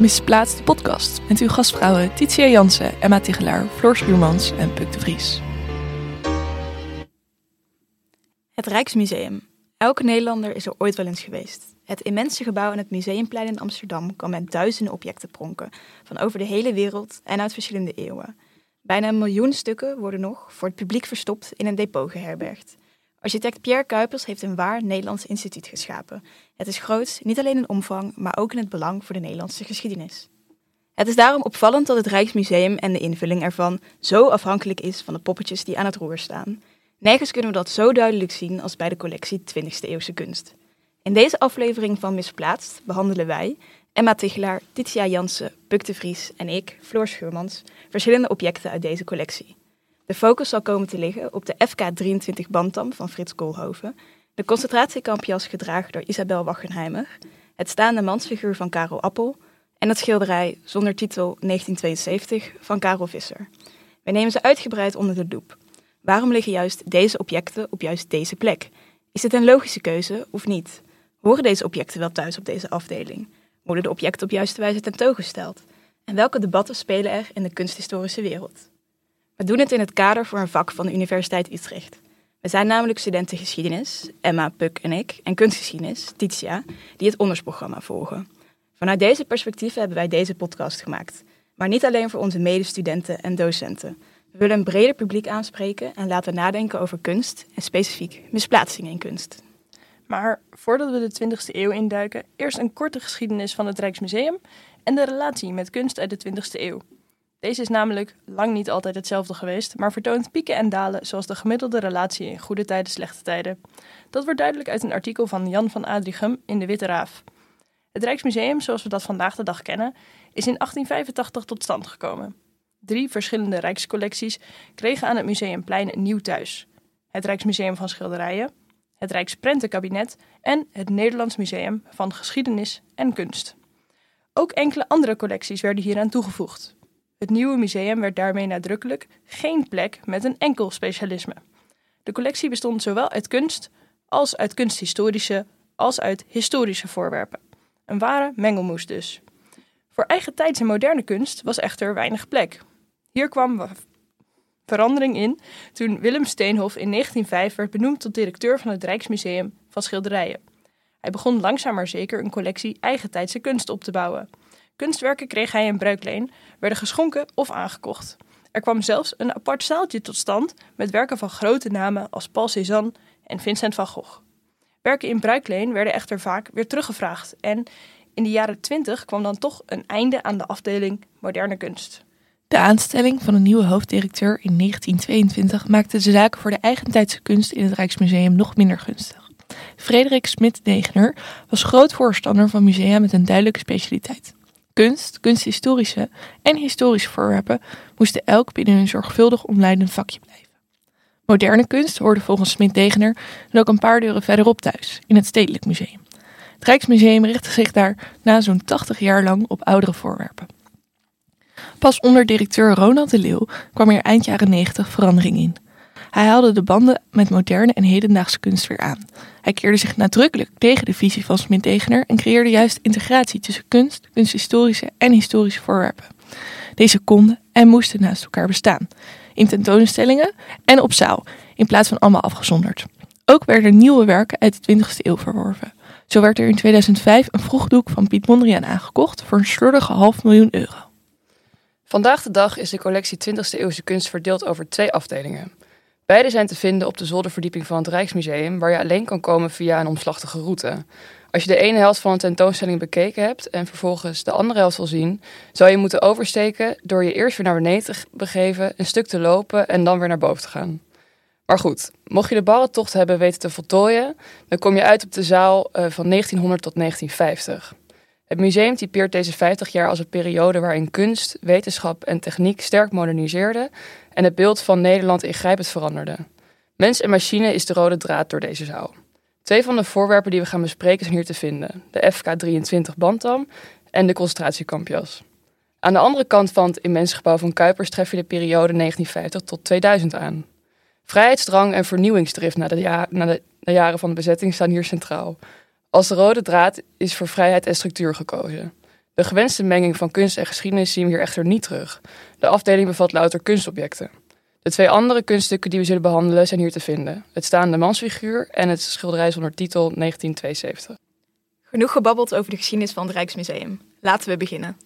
Misplaatst de podcast met uw gastvrouwen Titia Jansen, Emma Tigelaar, Floor Schuurmans en Puk de Vries. Het Rijksmuseum. Elke Nederlander is er ooit wel eens geweest. Het immense gebouw aan het Museumplein in Amsterdam kan met duizenden objecten pronken, van over de hele wereld en uit verschillende eeuwen. Bijna een miljoen stukken worden nog voor het publiek verstopt in een depot geherbergd. Architect Pierre Kuipers heeft een waar Nederlands instituut geschapen. Het is groot, niet alleen in omvang, maar ook in het belang voor de Nederlandse geschiedenis. Het is daarom opvallend dat het Rijksmuseum en de invulling ervan zo afhankelijk is van de poppetjes die aan het roer staan. Nergens kunnen we dat zo duidelijk zien als bij de collectie 20e eeuwse kunst. In deze aflevering van Misplaatst behandelen wij, Emma Tichelaar, Titia Jansen, Puk de Vries en ik, Floor Schuurmans, verschillende objecten uit deze collectie. De focus zal komen te liggen op de FK-23 Bantam van Frits Koolhoven, de concentratiekampjas gedragen door Isabel Wachenheimer, het staande mansfiguur van Karel Appel en het schilderij zonder titel 1972 van Karel Visser. Wij nemen ze uitgebreid onder de loep. Waarom liggen juist deze objecten op juist deze plek? Is dit een logische keuze of niet? Horen deze objecten wel thuis op deze afdeling? Worden de objecten op juiste wijze tentoongesteld? En welke debatten spelen er in de kunsthistorische wereld? We doen het in het kader voor een vak van de Universiteit Utrecht. We zijn namelijk studenten geschiedenis, Emma, Puk en ik, en kunstgeschiedenis, Titia, die het ondersprogramma volgen. Vanuit deze perspectieven hebben wij deze podcast gemaakt. Maar niet alleen voor onze medestudenten en docenten. We willen een breder publiek aanspreken en laten nadenken over kunst en specifiek misplaatsingen in kunst. Maar voordat we de 20e eeuw induiken, eerst een korte geschiedenis van het Rijksmuseum en de relatie met kunst uit de 20e eeuw. Deze is namelijk lang niet altijd hetzelfde geweest, maar vertoont pieken en dalen zoals de gemiddelde relatie in goede tijden, slechte tijden. Dat wordt duidelijk uit een artikel van Jan van Adrichem in de Witte Raaf. Het Rijksmuseum, zoals we dat vandaag de dag kennen, is in 1885 tot stand gekomen. Drie verschillende rijkscollecties kregen aan het Museumplein een nieuw thuis. Het Rijksmuseum van Schilderijen, het Rijksprentenkabinet en het Nederlands Museum van Geschiedenis en Kunst. Ook enkele andere collecties werden hieraan toegevoegd. Het nieuwe museum werd daarmee nadrukkelijk geen plek met een enkel specialisme. De collectie bestond zowel uit kunst als uit kunsthistorische als uit historische voorwerpen. Een ware mengelmoes dus. Voor eigen tijds en moderne kunst was echter weinig plek. Hier kwam verandering in toen Willem Steenhof in 1905 werd benoemd tot directeur van het Rijksmuseum van Schilderijen. Hij begon langzaam maar zeker een collectie eigentijdse kunst op te bouwen. Kunstwerken kreeg hij in bruikleen, werden geschonken of aangekocht. Er kwam zelfs een apart zaaltje tot stand met werken van grote namen als Paul Cézanne en Vincent van Gogh. Werken in bruikleen werden echter vaak weer teruggevraagd en in de jaren 20 kwam dan toch een einde aan de afdeling moderne kunst. De aanstelling van een nieuwe hoofddirecteur in 1922 maakte de zaken voor de eigentijdse kunst in het Rijksmuseum nog minder gunstig. Frederik Smit-Degener was groot voorstander van musea met een duidelijke specialiteit. Kunst, kunsthistorische en historische voorwerpen moesten elk binnen een zorgvuldig omleidend vakje blijven. Moderne kunst hoorde volgens Smit-Degener ook een paar deuren verderop thuis, in het Stedelijk Museum. Het Rijksmuseum richtte zich daar na zo'n 80 jaar lang op oudere voorwerpen. Pas onder directeur Ronald de Leeuw kwam er eind jaren 90 verandering in. Hij haalde de banden met moderne en hedendaagse kunst weer aan. Hij keerde zich nadrukkelijk tegen de visie van Smit-Degener en creëerde juist integratie tussen kunst, kunsthistorische en historische voorwerpen. Deze konden en moesten naast elkaar bestaan, in tentoonstellingen en op zaal, in plaats van allemaal afgezonderd. Ook werden nieuwe werken uit de 20e eeuw verworven. Zo werd er in 2005 een vroegdoek van Piet Mondriaan aangekocht voor een slordige half miljoen euro. Vandaag de dag is de collectie 20e eeuwse kunst verdeeld over twee afdelingen. Beide zijn te vinden op de zolderverdieping van het Rijksmuseum, waar je alleen kan komen via een omslachtige route. Als je de ene helft van een tentoonstelling bekeken hebt en vervolgens de andere helft wil zien, zou je moeten oversteken door je eerst weer naar beneden te begeven, een stuk te lopen en dan weer naar boven te gaan. Maar goed, mocht je de barretocht hebben weten te voltooien, dan kom je uit op de zaal eh, van 1900 tot 1950. Het museum typeert deze 50 jaar als een periode waarin kunst, wetenschap en techniek sterk moderniseerden en het beeld van Nederland ingrijpend veranderde. Mens en machine is de rode draad door deze zaal. Twee van de voorwerpen die we gaan bespreken zijn hier te vinden: de FK-23 Bantam en de concentratiekampjas. Aan de andere kant van het immense gebouw van Kuipers tref je de periode 1950 tot 2000 aan. Vrijheidsdrang en vernieuwingsdrift na de, na de jaren van de bezetting staan hier centraal. Als de rode draad is voor vrijheid en structuur gekozen. De gewenste menging van kunst en geschiedenis zien we hier echter niet terug. De afdeling bevat louter kunstobjecten. De twee andere kunststukken die we zullen behandelen zijn hier te vinden. Het staande mansfiguur en het schilderij zonder titel 1972. Genoeg gebabbeld over de geschiedenis van het Rijksmuseum. Laten we beginnen.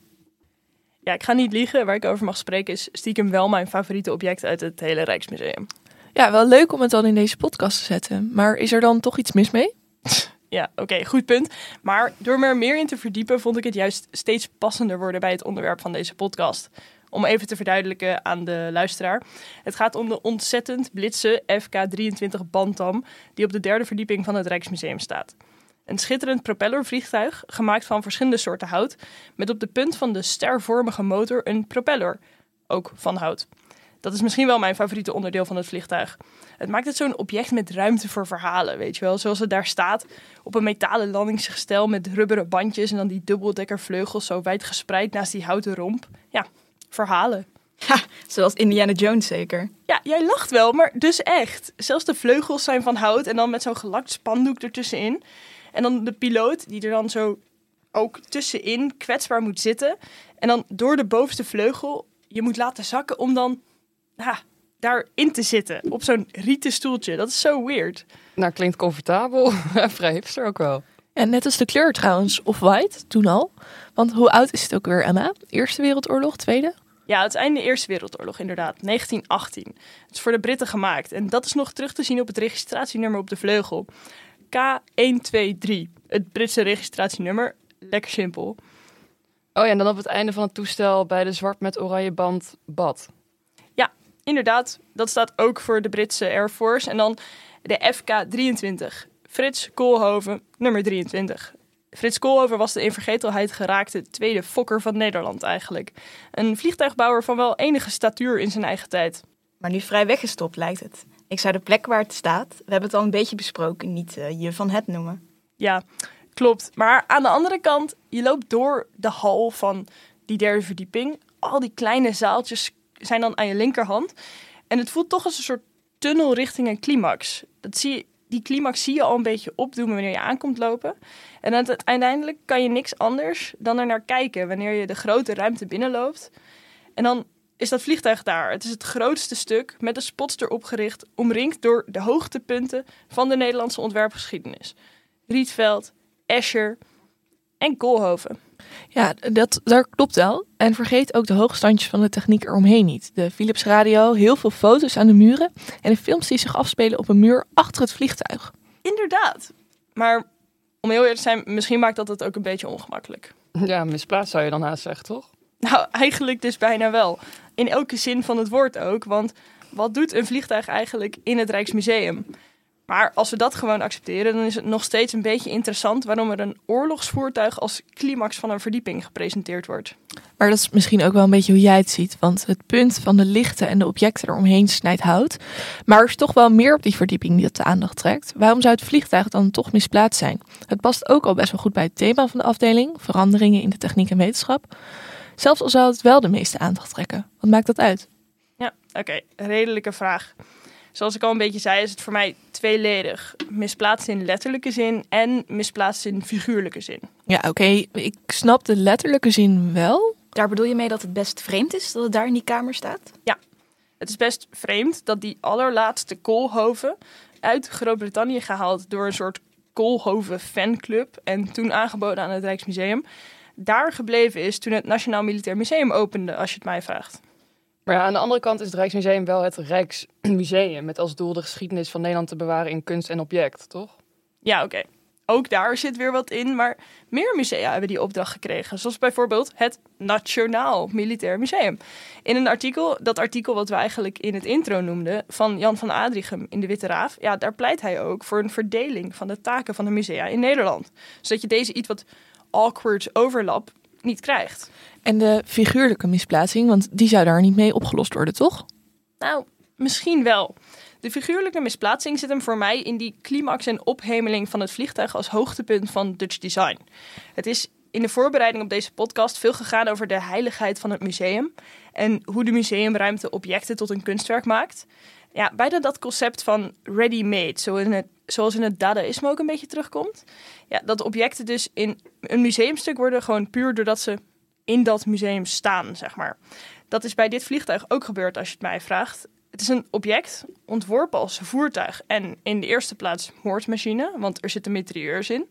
Ja, ik ga niet liegen. Waar ik over mag spreken is stiekem wel mijn favoriete object uit het hele Rijksmuseum. Ja, wel leuk om het dan in deze podcast te zetten. Maar is er dan toch iets mis mee? Ja, oké, goed punt. Maar door me er meer in te verdiepen, vond ik het juist steeds passender worden bij het onderwerp van deze podcast. Om even te verduidelijken aan de luisteraar. Het gaat om de ontzettend blitse FK-23 Bantam, die op de derde verdieping van het Rijksmuseum staat. Een schitterend propellervliegtuig, gemaakt van verschillende soorten hout, met op de punt van de stervormige motor een propeller, ook van hout. Dat is misschien wel mijn favoriete onderdeel van het vliegtuig. Het maakt het zo'n object met ruimte voor verhalen, weet je wel. Zoals het daar staat, op een metalen landingsgestel met rubberen bandjes en dan die dubbeldekkervleugels zo wijd gespreid naast die houten romp. Ja, verhalen. Ha, zoals Indiana Jones zeker. Ja, jij lacht wel, maar dus echt. Zelfs de vleugels zijn van hout en dan met zo'n gelakt spandoek ertussenin. En dan de piloot die er dan zo ook tussenin kwetsbaar moet zitten. En dan door de bovenste vleugel je moet laten zakken om dan daarin te zitten. Op zo'n rieten stoeltje. Dat is zo weird. Nou, klinkt comfortabel. Vrij hipster ook wel. En net als de kleur trouwens, off-white, toen al. Want hoe oud is het ook weer, Emma? Eerste Wereldoorlog, Tweede? Ja, het einde Eerste Wereldoorlog, inderdaad. 1918. Het is voor de Britten gemaakt. En dat is nog terug te zien op het registratienummer op de vleugel. K123. Het Britse registratienummer. Lekker simpel. Oh ja, en dan op het einde van het toestel bij de zwart met oranje band bad. Inderdaad. Dat staat ook voor de Britse Air Force. En dan de FK-23. Frits Koolhoven, nummer 23. Frits Koolhoven was de in vergetelheid geraakte tweede fokker van Nederland eigenlijk. Een vliegtuigbouwer van wel enige statuur in zijn eigen tijd. Maar nu vrij weggestopt lijkt het. Ik zou de plek waar het staat, we hebben het al een beetje besproken, niet uh, je van het noemen. Ja, klopt. Maar aan de andere kant, je loopt door de hal van die derde verdieping. Al die kleine zaaltjes zijn dan aan je linkerhand. En het voelt toch als een soort tunnel richting een climax. Dat zie je, die climax zie je al een beetje opdoen wanneer je aankomt lopen. En uiteindelijk kan je niks anders dan er naar kijken wanneer je de grote ruimte binnenloopt. En dan is dat vliegtuig daar. Het is het grootste stuk met de spots erop gericht, omringd door de hoogtepunten van de Nederlandse ontwerpgeschiedenis. Rietveld, Escher en Koolhoven. Ja, dat, daar klopt wel. En vergeet ook de hoogstandjes van de techniek eromheen niet. De Philips radio, heel veel foto's aan de muren en de films die zich afspelen op een muur achter het vliegtuig. Inderdaad. Maar om heel eerlijk te zijn, misschien maakt dat het ook een beetje ongemakkelijk. Ja, misplaatst zou je dan haast zeggen, toch? Nou, eigenlijk dus bijna wel. In elke zin van het woord ook. Want wat doet een vliegtuig eigenlijk in het Rijksmuseum? Maar als we dat gewoon accepteren, dan is het nog steeds een beetje interessant waarom er een oorlogsvoertuig als climax van een verdieping gepresenteerd wordt. Maar dat is misschien ook wel een beetje hoe jij het ziet. Want het punt van de lichten en de objecten eromheen snijdt hout. Maar er is toch wel meer op die verdieping die het de aandacht trekt. Waarom zou het vliegtuig dan toch misplaatst zijn? Het past ook al best wel goed bij het thema van de afdeling: veranderingen in de techniek en wetenschap. Zelfs al zou het wel de meeste aandacht trekken. Wat maakt dat uit? Ja, oké, redelijke vraag. Zoals ik al een beetje zei, is het voor mij tweeledig. Misplaatst in letterlijke zin en misplaatst in figuurlijke zin. Ja, oké, ik snap de letterlijke zin wel. Daar bedoel je mee dat het best vreemd is dat het daar in die kamer staat? Ja, het is best vreemd dat die allerlaatste Koolhoven uit Groot-Brittannië gehaald door een soort Koolhoven fanclub en toen aangeboden aan het Rijksmuseum, daar gebleven is toen het Nationaal Militair Museum opende, als je het mij vraagt. Maar ja, aan de andere kant is het Rijksmuseum wel het Rijksmuseum. Met als doel de geschiedenis van Nederland te bewaren in kunst en object, toch? Ja, oké. Ook daar zit weer wat in, maar meer musea hebben die opdracht gekregen. Zoals bijvoorbeeld het Nationaal Militair Museum. In een artikel, dat artikel wat we eigenlijk in het intro noemden, van Jan van Adrichem in de Witte Raaf, ja, daar pleit hij ook voor een verdeling van de taken van de musea in Nederland. Zodat je deze iets wat awkward overlap niet krijgt. En de figuurlijke misplaatsing, want die zou daar niet mee opgelost worden, toch? Nou, misschien wel. De figuurlijke misplaatsing zit hem voor mij in die climax en ophemeling van het vliegtuig als hoogtepunt van Dutch design. Het is in de voorbereiding op deze podcast veel gegaan over de heiligheid van het museum en hoe de museumruimte objecten tot een kunstwerk maakt. Ja, bijna dat concept van ready-made, zo in het zoals in het dadaïsme ook een beetje terugkomt. Ja, dat objecten dus in een museumstuk worden gewoon puur doordat ze in dat museum staan, zeg maar. Dat is bij dit vliegtuig ook gebeurd als je het mij vraagt. Het is een object ontworpen als voertuig en in de eerste plaats moordmachine, want er zitten mitrailleurs in.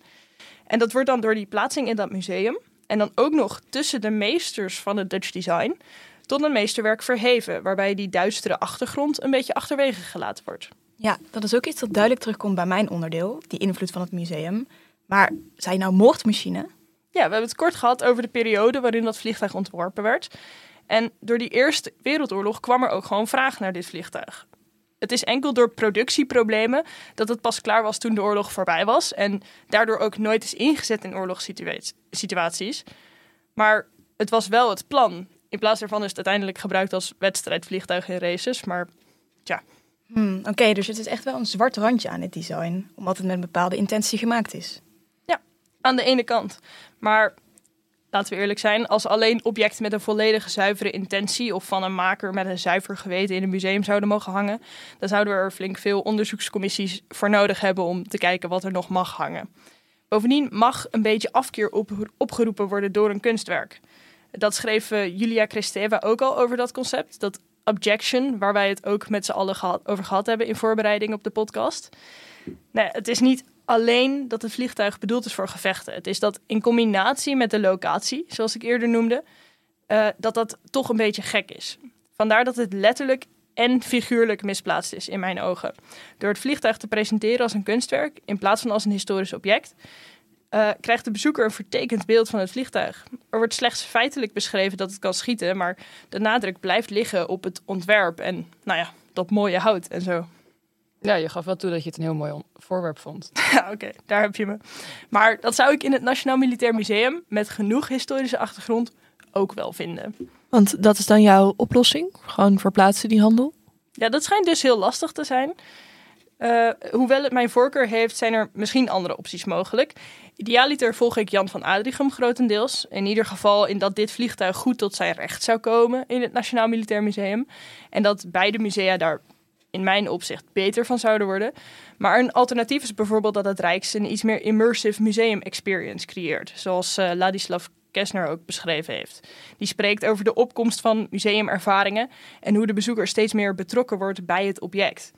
En dat wordt dan door die plaatsing in dat museum en dan ook nog tussen de meesters van het Dutch design tot een meesterwerk verheven, waarbij die duistere achtergrond een beetje achterwege gelaten wordt. Ja, dat is ook iets dat duidelijk terugkomt bij mijn onderdeel, die invloed van het museum. Maar zijn nou moordmachine? Ja, we hebben het kort gehad over de periode waarin dat vliegtuig ontworpen werd. En door die Eerste Wereldoorlog kwam er ook gewoon vraag naar dit vliegtuig. Het is enkel door productieproblemen dat het pas klaar was toen de oorlog voorbij was. En daardoor ook nooit is ingezet in oorlogssituaties. Maar het was wel het plan. In plaats daarvan is het uiteindelijk gebruikt als wedstrijdvliegtuig in races. Maar tja. Hmm, Oké, dus het is echt wel een zwart randje aan het design. Omdat het met een bepaalde intentie gemaakt is. Ja, aan de ene kant. Maar laten we eerlijk zijn, als alleen objecten met een volledige zuivere intentie of van een maker met een zuiver geweten in een museum zouden mogen hangen, dan zouden we er flink veel onderzoekscommissies voor nodig hebben om te kijken wat er nog mag hangen. Bovendien mag een beetje afkeer op, opgeroepen worden door een kunstwerk. Dat schreef Julia Kristeva ook al over dat concept, dat objection, waar wij het ook met z'n allen over gehad hebben in voorbereiding op de podcast. Nee, het is niet alleen dat het vliegtuig bedoeld is voor gevechten. Het is dat in combinatie met de locatie, zoals ik eerder noemde, uh, dat dat toch een beetje gek is. Vandaar dat het letterlijk en figuurlijk misplaatst is in mijn ogen. Door het vliegtuig te presenteren als een kunstwerk in plaats van als een historisch object, uh, krijgt de bezoeker een vertekend beeld van het vliegtuig. Er wordt slechts feitelijk beschreven dat het kan schieten, maar de nadruk blijft liggen op het ontwerp en, nou ja, dat mooie hout en zo. Ja, je gaf wel toe dat je het een heel mooi voorwerp vond. Ja, oké, daar heb je me. Maar dat zou ik in het Nationaal Militair Museum met genoeg historische achtergrond ook wel vinden. Want dat is dan jouw oplossing? Gewoon verplaatsen die handel? Ja, dat schijnt dus heel lastig te zijn. Uh, hoewel het mijn voorkeur heeft, zijn er misschien andere opties mogelijk. Idealiter volg ik Jan van Adrichem grotendeels. In ieder geval in dat dit vliegtuig goed tot zijn recht zou komen in het Nationaal Militair Museum. En dat beide musea daar in mijn opzicht beter van zouden worden. Maar een alternatief is bijvoorbeeld dat het Rijks een iets meer immersive museum experience creëert. Zoals uh, Ladislav Kessner ook beschreven heeft. Die spreekt over de opkomst van museumervaringen en hoe de bezoeker steeds meer betrokken wordt bij het object.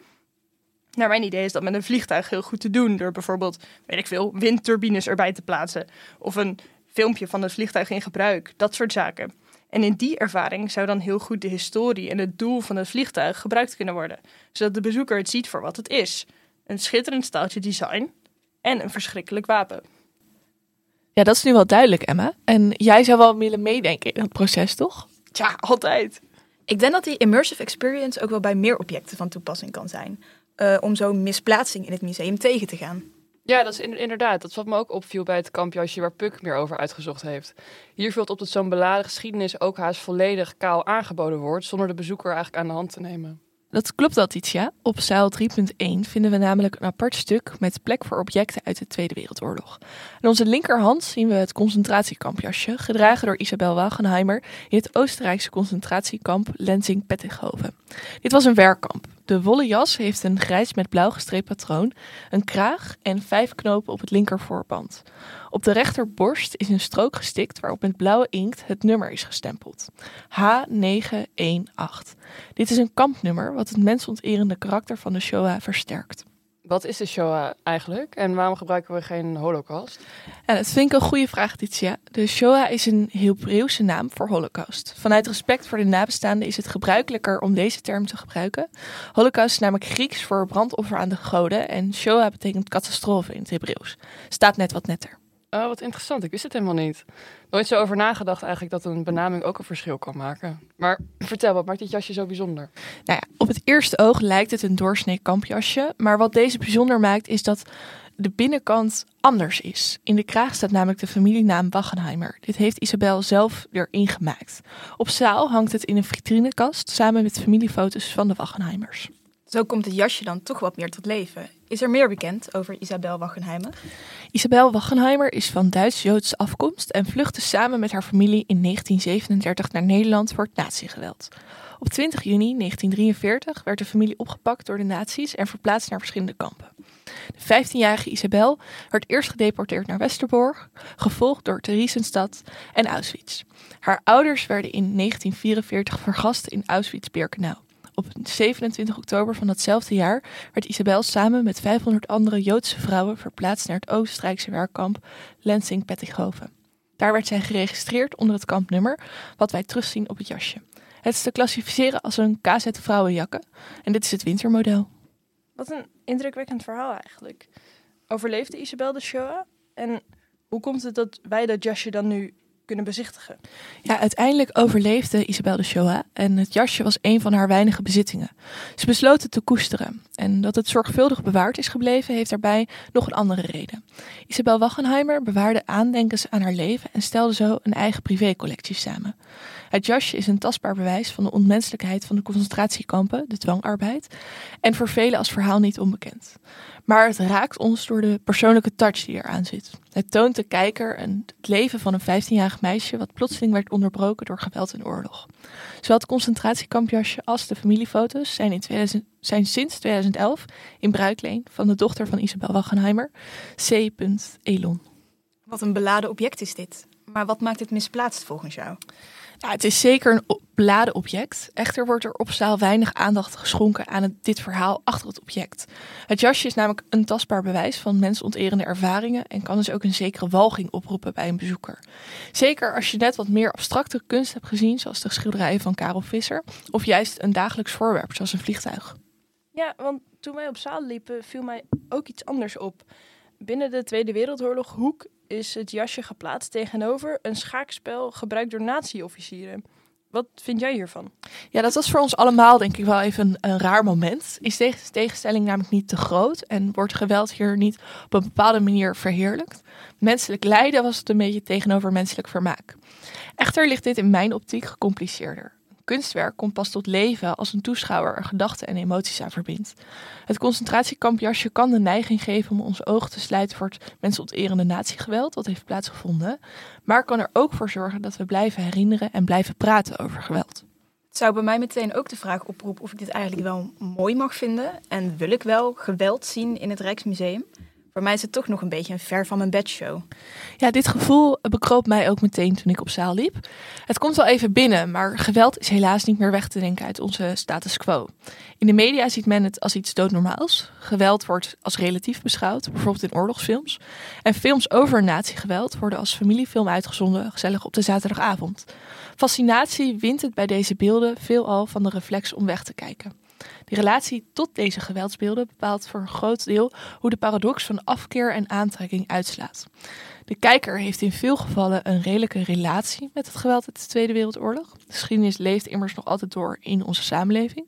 Naar mijn idee is dat met een vliegtuig heel goed te doen door bijvoorbeeld, weet ik veel, windturbines erbij te plaatsen of een filmpje van het vliegtuig in gebruik, dat soort zaken. En in die ervaring zou dan heel goed de historie en het doel van het vliegtuig gebruikt kunnen worden, zodat de bezoeker het ziet voor wat het is: een schitterend staaltje design en een verschrikkelijk wapen. Ja, dat is nu wel duidelijk, Emma. En jij zou wel willen meedenken in het proces, toch? Ja, altijd. Ik denk dat die immersive experience ook wel bij meer objecten van toepassing kan zijn. Uh, om zo'n misplaatsing in het museum tegen te gaan. Ja, dat is inderdaad. Dat wat me ook opviel bij het kampjasje waar Puk meer over uitgezocht heeft. Hier valt op dat zo'n beladen geschiedenis ook haast volledig kaal aangeboden wordt, zonder de bezoeker eigenlijk aan de hand te nemen. Dat klopt wel, Titia. Op zaal 3.1 vinden we namelijk een apart stuk met plek voor objecten uit de Tweede Wereldoorlog. Aan onze linkerhand zien we het concentratiekampjasje, gedragen door Isabel Wagenheimer in het Oostenrijkse concentratiekamp Lenzing-Pettighoven. Dit was een werkkamp. De wollen jas heeft een grijs met blauw gestreept patroon, een kraag en vijf knopen op het linkervoorband. Op de rechterborst is een strook gestikt waarop met blauwe inkt het nummer is gestempeld. H918. Dit is een kampnummer wat het mensonterende karakter van de Shoah versterkt. Wat is de Shoah eigenlijk en waarom gebruiken we geen holocaust? Ja, dat vind ik een goede vraag, Titia. De Shoah is een Hebreeuwse naam voor holocaust. Vanuit respect voor de nabestaanden is het gebruikelijker om deze term te gebruiken. Holocaust is namelijk Grieks voor brandoffer aan de goden en Shoah betekent catastrofe in het Hebreeuws. Staat net wat netter. Oh, wat interessant. Ik wist het helemaal niet. Nooit zo over nagedacht eigenlijk dat een benaming ook een verschil kan maken. Maar vertel, wat maakt dit jasje zo bijzonder? Nou ja, op het eerste oog lijkt het een doorsnee kampjasje. Maar wat deze bijzonder maakt is dat de binnenkant anders is. In de kraag staat namelijk de familienaam Waggenheimer. Dit heeft Isabel zelf weer ingemaakt. Op zaal hangt het in een vitrinekast samen met familiefoto's van de Waggenheimers. Zo komt het jasje dan toch wat meer tot leven. Is er meer bekend over Isabel Waggenheimer? Isabel Waggenheimer is van Duits-Joodse afkomst en vluchtte samen met haar familie in 1937 naar Nederland voor het nazi-geweld. Op Op 20 juni 1943 werd de familie opgepakt door de nazi's en verplaatst naar verschillende kampen. De 15-jarige Isabel werd eerst gedeporteerd naar Westerbork, gevolgd door Theresienstadt en Auschwitz. Haar ouders werden in 1944 vergast in Auschwitz-Birkenau. Op 27 oktober van datzelfde jaar werd Isabel samen met 500 andere Joodse vrouwen verplaatst naar het Oostenrijkse werkkamp Lenzing-Pettighoven. Daar werd zij geregistreerd onder het kampnummer, wat wij terugzien op het jasje. Het is te klassificeren als een KZ vrouwenjakke en dit is het wintermodel. Wat een indrukwekkend verhaal eigenlijk. Overleefde Isabel de Shoah? En hoe komt het dat wij dat jasje dan nu kunnen bezichtigen? Ja, uiteindelijk overleefde Isabel de Shoah en het jasje was een van haar weinige bezittingen. Ze besloot het te koesteren en dat het zorgvuldig bewaard is gebleven heeft daarbij nog een andere reden. Isabel Wachenheimer bewaarde aandenkens aan haar leven en stelde zo een eigen privécollectie samen. Het jasje is een tastbaar bewijs van de onmenselijkheid van de concentratiekampen, de dwangarbeid, en voor velen als verhaal niet onbekend. Maar het raakt ons door de persoonlijke touch die eraan zit. Het toont de kijker het leven van een 15-jarig meisje wat plotseling werd onderbroken door geweld en oorlog. Zowel het concentratiekampjasje als de familiefoto's zijn, in 2000, zijn sinds 2011 in bruikleen van de dochter van Isabel Wachenheimer, C. Elon. Wat een beladen object is dit. Maar wat maakt het misplaatst volgens jou? Ja, het is zeker een beladen object. Echter wordt er op zaal weinig aandacht geschonken aan dit verhaal achter het object. Het jasje is namelijk een tastbaar bewijs van mensonterende ervaringen en kan dus ook een zekere walging oproepen bij een bezoeker. Zeker als je net wat meer abstracte kunst hebt gezien, zoals de schilderijen van Karel Visser, of juist een dagelijks voorwerp, zoals een vliegtuig. Ja, want toen wij op zaal liepen, viel mij ook iets anders op. Binnen de Tweede Wereldoorlog hoek is het jasje geplaatst tegenover een schaakspel gebruikt door nazi-officieren. Wat vind jij hiervan? Ja, dat was voor ons allemaal denk ik wel even een, een raar moment. Is deze tegenstelling namelijk niet te groot en wordt geweld hier niet op een bepaalde manier verheerlijkt? Menselijk lijden was het een beetje tegenover menselijk vermaak. Echter ligt dit in mijn optiek gecompliceerder. Kunstwerk komt pas tot leven als een toeschouwer er gedachten en emoties aan verbindt. Het concentratiekampjasje kan de neiging geven om onze ogen te sluiten voor het mensonterende natiegeweld dat heeft plaatsgevonden, maar kan er ook voor zorgen dat we blijven herinneren en blijven praten over geweld. Het zou bij mij meteen ook de vraag oproepen of ik dit eigenlijk wel mooi mag vinden en wil ik wel geweld zien in het Rijksmuseum. Voor mij is het toch nog een beetje een ver van mijn bedshow. Ja, dit gevoel bekroop mij ook meteen toen ik op zaal liep. Het komt wel even binnen, maar geweld is helaas niet meer weg te denken uit onze status quo. In de media ziet men het als iets doodnormaals. Geweld wordt als relatief beschouwd, bijvoorbeeld in oorlogsfilms. En films over natiegeweld worden als familiefilm uitgezonden, gezellig op de zaterdagavond. Fascinatie wint het bij deze beelden veelal van de reflex om weg te kijken. De relatie tot deze geweldsbeelden bepaalt voor een groot deel hoe de paradox van afkeer en aantrekking uitslaat. De kijker heeft in veel gevallen een redelijke relatie met het geweld uit de Tweede Wereldoorlog. De geschiedenis leeft immers nog altijd door in onze samenleving.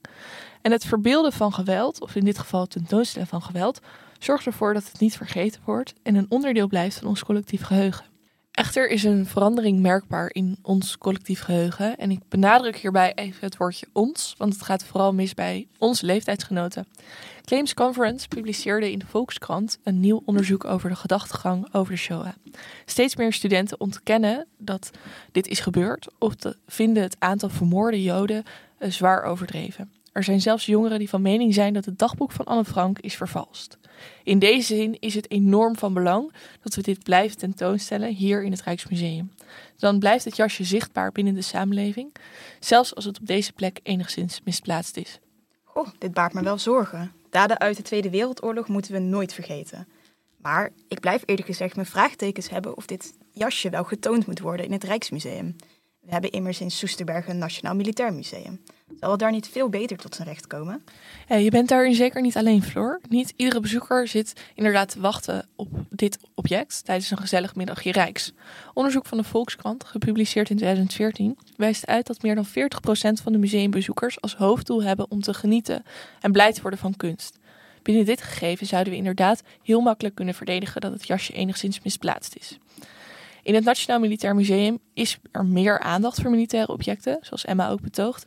En het verbeelden van geweld, of in dit geval het tentoonstellen van geweld, zorgt ervoor dat het niet vergeten wordt en een onderdeel blijft van ons collectief geheugen. Echter is een verandering merkbaar in ons collectief geheugen. En ik benadruk hierbij even het woordje ons, want het gaat vooral mis bij onze leeftijdsgenoten. Claims Conference publiceerde in de Volkskrant een nieuw onderzoek over de gedachtegang over de Shoah. Steeds meer studenten ontkennen dat dit is gebeurd of vinden het aantal vermoorde Joden uh, zwaar overdreven. Er zijn zelfs jongeren die van mening zijn dat het dagboek van Anne Frank is vervalst. In deze zin is het enorm van belang dat we dit blijven tentoonstellen hier in het Rijksmuseum. Dan blijft het jasje zichtbaar binnen de samenleving, zelfs als het op deze plek enigszins misplaatst is. Oh, dit baart me wel zorgen. Daden uit de Tweede Wereldoorlog moeten we nooit vergeten. Maar ik blijf eerlijk gezegd mijn vraagtekens hebben of dit jasje wel getoond moet worden in het Rijksmuseum. We hebben immers in Soesterberg een Nationaal Militair Museum. Zal het daar niet veel beter tot zijn recht komen? Je bent daarin zeker niet alleen, Floor. Niet iedere bezoeker zit inderdaad te wachten op dit object tijdens een gezellig middagje Rijks. Onderzoek van de Volkskrant, gepubliceerd in 2014, wijst uit dat meer dan 40% van de museumbezoekers als hoofddoel hebben om te genieten en blij te worden van kunst. Binnen dit gegeven zouden we inderdaad heel makkelijk kunnen verdedigen dat het jasje enigszins misplaatst is. In het Nationaal Militair Museum is er meer aandacht voor militaire objecten, zoals Emma ook betoogt,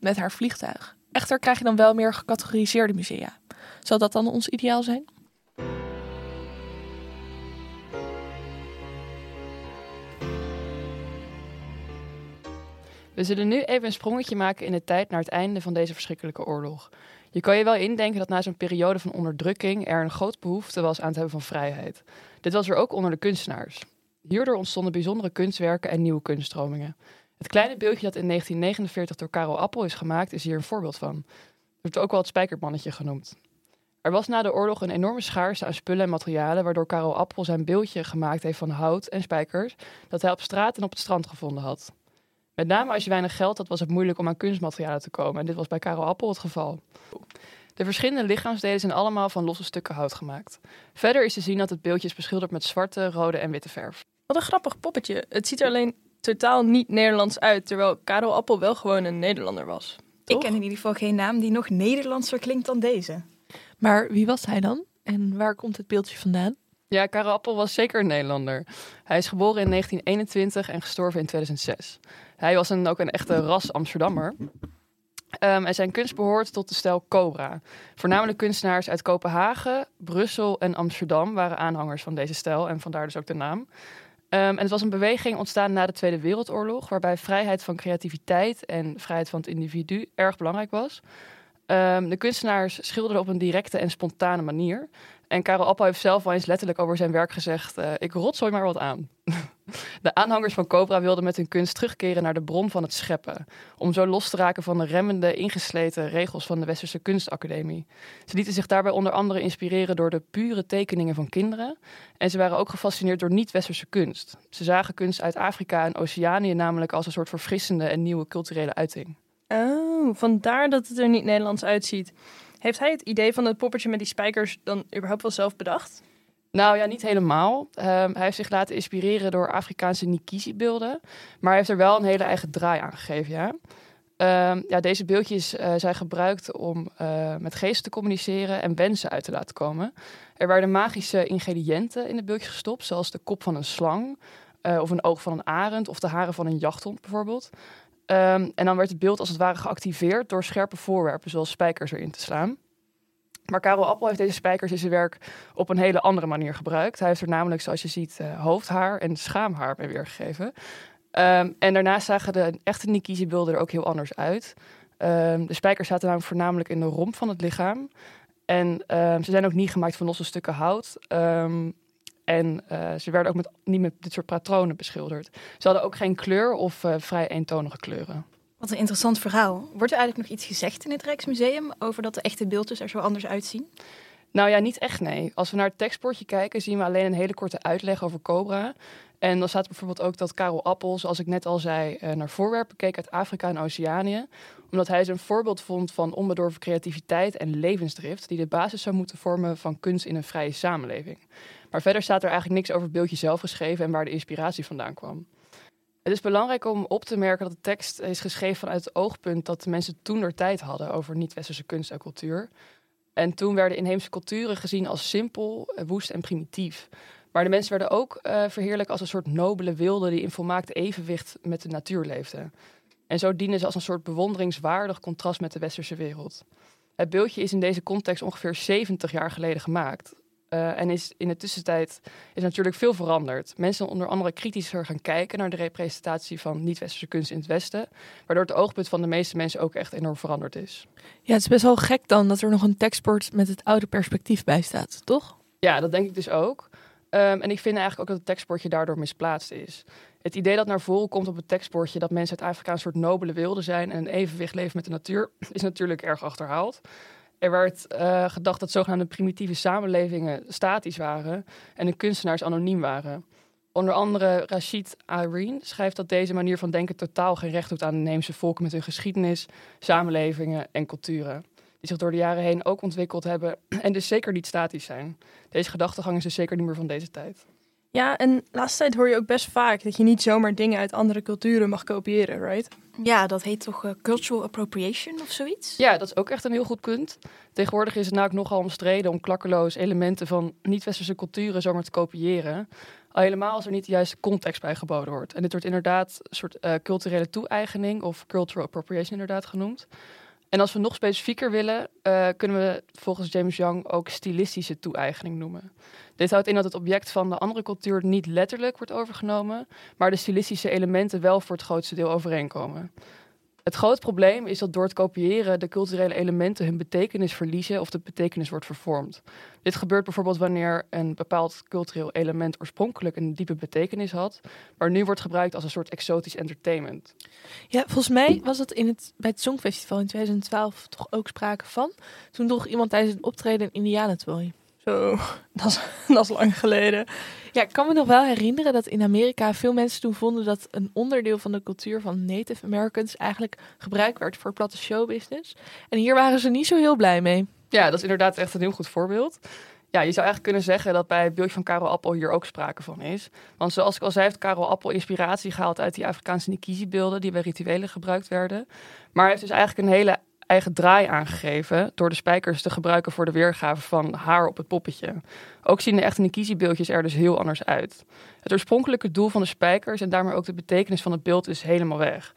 met haar vliegtuig. Echter krijg je dan wel meer gecategoriseerde musea. Zal dat dan ons ideaal zijn? We zullen nu even een sprongetje maken in de tijd naar het einde van deze verschrikkelijke oorlog. Je kan je wel indenken dat na zo'n periode van onderdrukking er een groot behoefte was aan het hebben van vrijheid. Dit was er ook onder de kunstenaars. Hierdoor ontstonden bijzondere kunstwerken en nieuwe kunststromingen. Het kleine beeldje dat in 1949 door Karel Appel is gemaakt, is hier een voorbeeld van. Het wordt ook wel het spijkermannetje genoemd. Er was na de oorlog een enorme schaarste aan spullen en materialen, waardoor Karel Appel zijn beeldje gemaakt heeft van hout en spijkers, dat hij op straat en op het strand gevonden had. Met name als je weinig geld had, was het moeilijk om aan kunstmaterialen te komen. En dit was bij Karel Appel het geval. De verschillende lichaamsdelen zijn allemaal van losse stukken hout gemaakt. Verder is te zien dat het beeldje is beschilderd met zwarte, rode en witte verf. Wat een grappig poppetje. Het ziet er alleen totaal niet Nederlands uit, terwijl Karel Appel wel gewoon een Nederlander was. Ik Toch? ken in ieder geval geen naam die nog Nederlandser klinkt dan deze. Maar wie was hij dan? En waar komt het beeldje vandaan? Ja, Karel Appel was zeker een Nederlander. Hij is geboren in 1921 en gestorven in 2006. Hij was een, ook een echte ras Amsterdammer. Ehm, en zijn kunst behoort tot de stijl Cobra. Voornamelijk kunstenaars uit Kopenhagen, Brussel en Amsterdam waren aanhangers van deze stijl en vandaar dus ook de naam. Ehm, en het was een beweging ontstaan na de Tweede Wereldoorlog, waarbij vrijheid van creativiteit en vrijheid van het individu erg belangrijk was. Ehm, de kunstenaars schilderden op een directe en spontane manier. En Karel Appel heeft zelf wel eens letterlijk over zijn werk gezegd: eh, Ik rotzooi maar wat aan. De aanhangers van Cobra wilden met hun kunst terugkeren naar de bron van het scheppen. Om zo los te raken van de remmende, ingesleten regels van de Westerse Kunstacademie. Ze lieten zich daarbij onder andere inspireren door de pure tekeningen van kinderen. En ze waren ook gefascineerd door niet-Westerse kunst. Ze zagen kunst uit Afrika en Oceanië namelijk als een soort verfrissende en nieuwe culturele uiting. Oh, vandaar dat het er niet Nederlands uitziet. Heeft hij het idee van het poppetje met die spijkers dan überhaupt wel zelf bedacht? Nou ja, niet helemaal. Ehm, hij heeft zich laten inspireren door Afrikaanse Nikisi-beelden. Maar hij heeft er wel een hele eigen draai aan gegeven, ja. Ehm, ja, deze beeldjes eh, zijn gebruikt om eh, met geesten te communiceren en wensen uit te laten komen. Er werden magische ingrediënten in de beeldjes gestopt, zoals de kop van een slang, eh, of een oog van een arend, of de haren van een jachthond bijvoorbeeld. Ehm, en dan werd het beeld als het ware geactiveerd door scherpe voorwerpen, zoals spijkers erin te slaan. Maar Karel Appel heeft deze spijkers in zijn werk op een hele andere manier gebruikt. Hij heeft er namelijk, zoals je ziet, eh, hoofdhaar en schaamhaar mee weergegeven. Ehm, en daarnaast zagen de echte Nikisi-beelden er ook heel anders uit. Ehm, de spijkers zaten namelijk voornamelijk in de romp van het lichaam. En ehm, ze zijn ook niet gemaakt van losse stukken hout. En eh, ze werden ook met, niet met dit soort patronen beschilderd. Ze hadden ook geen kleur of eh, vrij eentonige kleuren. Wat een interessant verhaal. Wordt er eigenlijk nog iets gezegd in het Rijksmuseum over dat de echte beeldjes er zo anders uitzien? Nou ja, niet echt nee. Als we naar het tekstbordje kijken, zien we alleen een hele korte uitleg over Cobra. En dan staat bijvoorbeeld ook dat Karel Appel, zoals ik net al zei, eh, naar voorwerpen keek uit Afrika en Oceanië. Omdat hij ze een voorbeeld vond van onbedorven creativiteit en levensdrift, die de basis zou moeten vormen van kunst in een vrije samenleving. Maar verder staat er eigenlijk niks over het beeldje zelf geschreven en waar de inspiratie vandaan kwam. Het is belangrijk om op te merken dat de tekst is geschreven vanuit het oogpunt dat de mensen toen er tijd hadden over niet-westerse kunst en cultuur. En toen werden inheemse culturen gezien als simpel, eh, woest en primitief. Maar de mensen werden ook eh verheerlijkt als een soort nobele wilden die in volmaakt evenwicht met de natuur leefden. En zo dienen ze als een soort bewonderingswaardig contrast met de westerse wereld. Het beeldje is in deze context ongeveer 70 jaar geleden gemaakt. Eh, en is in de tussentijd is natuurlijk veel veranderd. Mensen onder andere kritischer gaan kijken naar de representatie van niet-westerse kunst in het Westen. Waardoor het oogpunt van de meeste mensen ook echt enorm veranderd is. Ja, het is best wel gek dan dat er nog een tekstbord met het oude perspectief bij staat, toch? Ja, dat denk ik dus ook. Ehm, en ik vind eigenlijk ook dat het tekstbordje daardoor misplaatst is. Het idee dat naar voren komt op het tekstbordje dat mensen uit Afrika een soort nobele wilden zijn en een evenwicht leven met de natuur, is natuurlijk erg achterhaald. Er werd eh, gedacht dat zogenaamde primitieve samenlevingen statisch waren en de kunstenaars anoniem waren. Onder andere Rashid Irene schrijft dat deze manier van denken totaal geen recht doet aan de inheemse volken met hun geschiedenis, samenlevingen en culturen. Die zich door de jaren heen ook ontwikkeld hebben en dus zeker niet statisch zijn. Deze gedachtegang is dus zeker niet meer van deze tijd. Ja, en laatste tijd hoor je ook best vaak dat je niet zomaar dingen uit andere culturen mag kopiëren, right? Ja, dat heet toch eh, cultural appropriation of zoiets? Ja, dat is ook echt een heel goed punt. Tegenwoordig is het namelijk nogal omstreden om klakkeloos elementen van niet-westerse culturen zomaar te kopiëren. Al helemaal als er niet de juiste context bij geboden wordt. En dit wordt inderdaad een soort eh, culturele toe-eigening of cultural appropriation inderdaad genoemd. En als we nog specifieker willen, uh, kunnen we volgens James Young ook stilistische toe-eigening noemen. Dit houdt in dat het object van de andere cultuur niet letterlijk wordt overgenomen, maar de stilistische elementen wel voor het grootste deel overeenkomen. Het grote probleem is dat door het kopiëren de culturele elementen hun betekenis verliezen of de betekenis wordt vervormd. Dit gebeurt bijvoorbeeld wanneer een bepaald cultureel element oorspronkelijk een diepe betekenis had, maar nu wordt gebruikt als een soort exotisch entertainment. Ja, volgens mij was het, in het bij het Songfestival in 2012 toch ook sprake van. Toen droeg iemand tijdens een optreden een indianentooi. Zo, dat is, dat is lang geleden. Ja, ik kan me nog wel herinneren dat in Amerika veel mensen toen vonden dat een onderdeel van de cultuur van Native Americans eigenlijk gebruikt werd voor platte showbusiness. En hier waren ze niet zo heel blij mee. Ja, dat is inderdaad echt een heel goed voorbeeld. Ja, je zou eigenlijk kunnen zeggen dat bij het beeldje van Karel Appel hier ook sprake van is. Want zoals ik al zei, heeft Karel Appel inspiratie gehaald uit die Afrikaanse Nikisi-beelden die bij rituelen gebruikt werden. Maar hij heeft dus eigenlijk een hele eigen draai aangegeven door de spijkers te gebruiken voor de weergave van haar op het poppetje. Ook zien de echte Nikisi-beeldjes er dus heel anders uit. Het oorspronkelijke doel van de spijkers en daarmee ook de betekenis van het beeld is helemaal weg.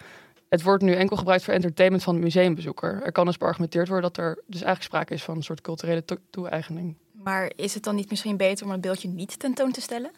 Het wordt nu enkel gebruikt voor entertainment van de museumbezoeker. Er kan dus beargumenteerd worden dat er dus eigenlijk sprake is van een soort culturele toe-eigening. Maar is het dan niet misschien beter om een beeldje niet tentoon te stellen?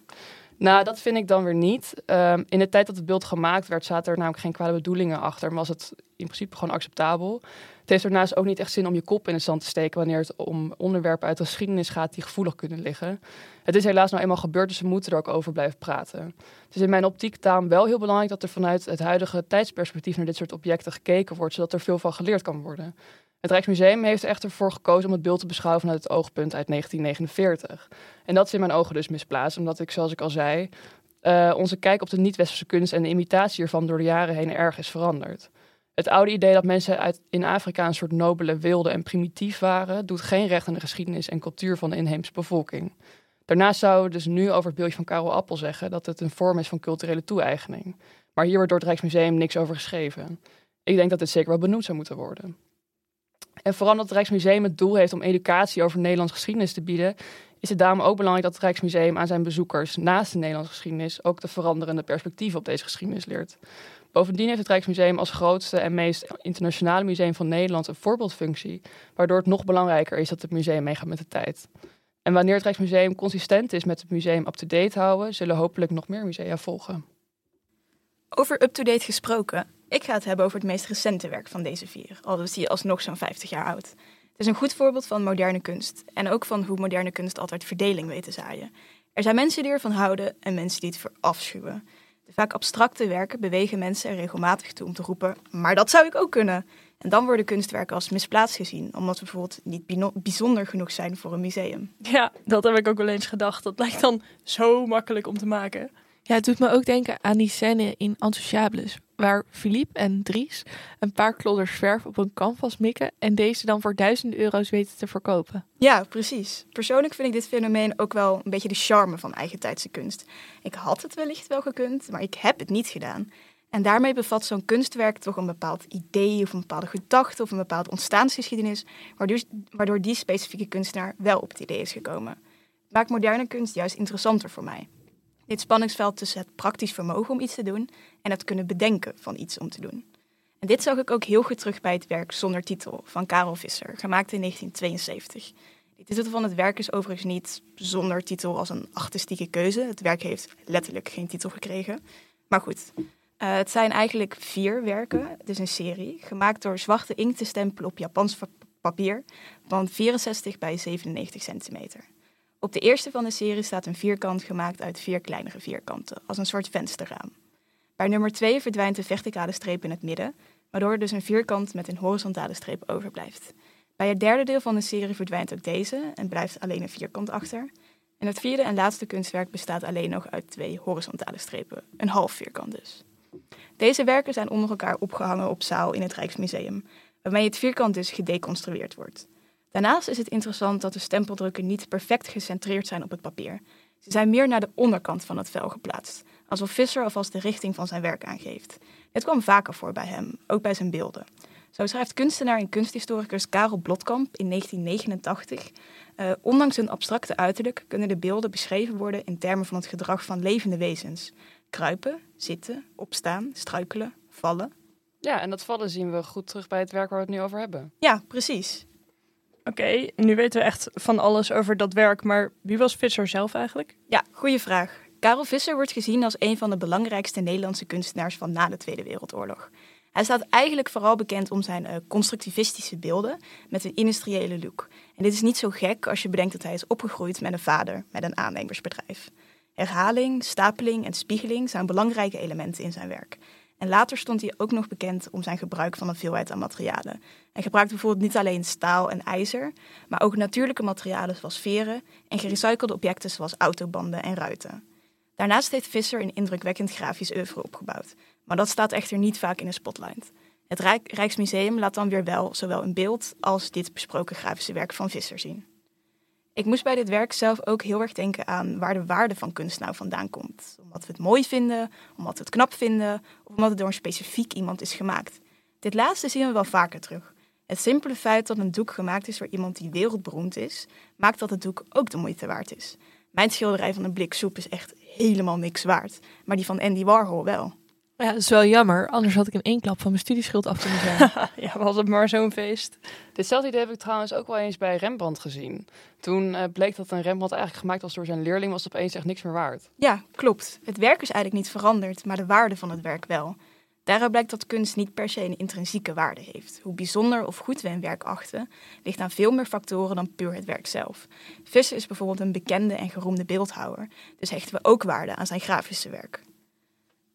Nou, dat vind ik dan weer niet. Um, in de tijd dat het beeld gemaakt werd, zaten er namelijk geen kwade bedoelingen achter. Maar was het in principe gewoon acceptabel. Het heeft daarnaast ook niet echt zin om je kop in het zand te steken wanneer het om onderwerpen uit de geschiedenis gaat die gevoelig kunnen liggen. Het is helaas nou eenmaal gebeurd, dus we moeten er ook over blijven praten. Het is in mijn optiek daarom wel heel belangrijk dat er vanuit het huidige tijdsperspectief naar dit soort objecten gekeken wordt, zodat er veel van geleerd kan worden. Het Rijksmuseum heeft er echter voor gekozen om het beeld te beschouwen vanuit het oogpunt uit 1949. En dat is in mijn ogen dus misplaatst, omdat ik, zoals ik al zei, uh, onze kijk op de niet-westerse kunst en de imitatie hiervan door de jaren heen erg is veranderd. Het oude idee dat mensen uit, in Afrika een soort nobele, wilde en primitief waren, doet geen recht aan de geschiedenis en cultuur van de inheemse bevolking. Daarnaast zouden we dus nu over het beeldje van Karel Appel zeggen dat het een vorm is van culturele toe-eigening. Maar hier wordt door het Rijksmuseum niks over geschreven. Ik denk dat dit zeker wel benoemd zou moeten worden. En vooral dat het Rijksmuseum het doel heeft om educatie over Nederlandse geschiedenis te bieden, is het daarom ook belangrijk dat het Rijksmuseum aan zijn bezoekers naast de Nederlandse geschiedenis ook de veranderende perspectieven op deze geschiedenis leert. Bovendien heeft het Rijksmuseum als grootste en meest internationale museum van Nederland een voorbeeldfunctie, waardoor het nog belangrijker is dat het museum meegaat met de tijd. En wanneer het Rijksmuseum consistent is met het museum up-to-date houden, zullen hopelijk nog meer musea volgen. Over up-to-date gesproken, ik ga het hebben over het meest recente werk van deze vier, al is die alsnog zo'n 50 jaar oud. Het is een goed voorbeeld van moderne kunst en ook van hoe moderne kunst altijd verdeling weet te zaaien. Er zijn mensen die ervan houden en mensen die het verafschuwen. De vaak abstracte werken bewegen mensen er regelmatig toe om te roepen: maar dat zou ik ook kunnen. En dan worden kunstwerken als misplaatst gezien, omdat we bijvoorbeeld niet bijzonder genoeg zijn voor een museum. Ja, dat heb ik ook wel eens gedacht. Dat lijkt dan zo makkelijk om te maken. Ja, het doet me ook denken aan die scène in Antouchables, waar Philippe en Dries een paar klodders verf op een canvas mikken en deze dan voor duizenden euro's weten te verkopen. Ja, precies. Persoonlijk vind ik dit fenomeen ook wel een beetje de charme van eigentijdse kunst. Ik had het wellicht wel gekund, maar ik heb het niet gedaan. En daarmee bevat zo'n kunstwerk toch een bepaald idee of een bepaalde gedachte of een bepaalde ontstaansgeschiedenis, waardoor, waardoor die specifieke kunstenaar wel op het idee is gekomen. Maakt moderne kunst juist interessanter voor mij. Dit spanningsveld tussen het praktisch vermogen om iets te doen en het kunnen bedenken van iets om te doen. En dit zag ik ook heel goed terug bij het werk Zonder Titel van Karel Visser, gemaakt in 1972. De titel van het werk is overigens niet zonder titel als een artistieke keuze. Het werk heeft letterlijk geen titel gekregen. Maar goed, uh, het zijn eigenlijk vier werken. Het is een serie, gemaakt door zwarte inkt te stempelen op Japans papier van 64 bij 97 centimeter. Op de eerste van de serie staat een vierkant gemaakt uit vier kleinere vierkanten, als een soort vensterraam. Bij nummer 2 verdwijnt de verticale streep in het midden, waardoor er dus een vierkant met een horizontale streep overblijft. Bij het derde deel van de serie verdwijnt ook deze en blijft alleen een vierkant achter. En het vierde en laatste kunstwerk bestaat alleen nog uit twee horizontale strepen, een half vierkant dus. Deze werken zijn onder elkaar opgehangen op zaal in het Rijksmuseum, waarmee het vierkant dus gedeconstrueerd wordt. Daarnaast is het interessant dat de stempeldrukken niet perfect gecentreerd zijn op het papier. Ze zijn meer naar de onderkant van het vel geplaatst, alsof Visser alvast de richting van zijn werk aangeeft. Dit kwam vaker voor bij hem, ook bij zijn beelden. Zo schrijft kunstenaar en kunsthistoricus Karel Blotkamp in 1989. Uh, eh, ondanks hun abstracte uiterlijk kunnen de beelden beschreven worden in termen van het gedrag van levende wezens. Kruipen, zitten, opstaan, struikelen, vallen. Ja, en dat vallen zien we goed terug bij het werk waar we het nu over hebben. Ja, precies. Oké, nu weten we echt van alles over dat werk, maar wie was Visser zelf eigenlijk? Ja, goede vraag. Karel Visser wordt gezien als een van de belangrijkste Nederlandse kunstenaars van na de Tweede Wereldoorlog. Hij staat eigenlijk vooral bekend om zijn uh, constructivistische beelden met een industriële look. En dit is niet zo gek als je bedenkt dat hij is opgegroeid met een vader met een aannemersbedrijf. Herhaling, stapeling en spiegeling zijn belangrijke elementen in zijn werk. En later stond hij ook nog bekend om zijn gebruik van een veelheid aan materialen. Hij gebruikte bijvoorbeeld niet alleen staal en ijzer, maar ook natuurlijke materialen zoals veren en gerecyclede objecten zoals autobanden en ruiten. Daarnaast heeft Visser een indrukwekkend grafisch oeuvre opgebouwd, maar dat staat echter niet vaak in de spotlight. Het Rijksmuseum laat dan weer wel zowel een beeld als dit besproken grafische werk van Visser zien. Ik moest bij dit werk zelf ook heel erg denken aan waar de waarde van kunst nou vandaan komt. Omdat we het mooi vinden, omdat we het knap vinden, of omdat het door een specifiek iemand is gemaakt. Dit laatste zien we wel vaker terug. Het simpele feit dat een doek gemaakt is door iemand die wereldberoemd is, maakt dat het doek ook de moeite waard is. Mijn schilderij van een blik soep is echt helemaal niks waard, maar die van Andy Warhol wel. Ja, dat is wel jammer. Anders had ik in één klap van mijn studieschuld af kunnen zijn. ja, we hadden maar zo'n feest. Ditzelfde idee heb ik trouwens ook wel eens bij Rembrandt gezien. Toen uh, bleek dat een Rembrandt eigenlijk gemaakt was door zijn leerling, was het opeens echt niks meer waard. Ja, klopt. Het werk is eigenlijk niet veranderd, maar de waarde van het werk wel. Daaruit blijkt dat kunst niet per se een intrinsieke waarde heeft. Hoe bijzonder of goed we een werk achten, ligt aan veel meer factoren dan puur het werk zelf. Visser is bijvoorbeeld een bekende en geroemde beeldhouwer, dus hechten we ook waarde aan zijn grafische werk.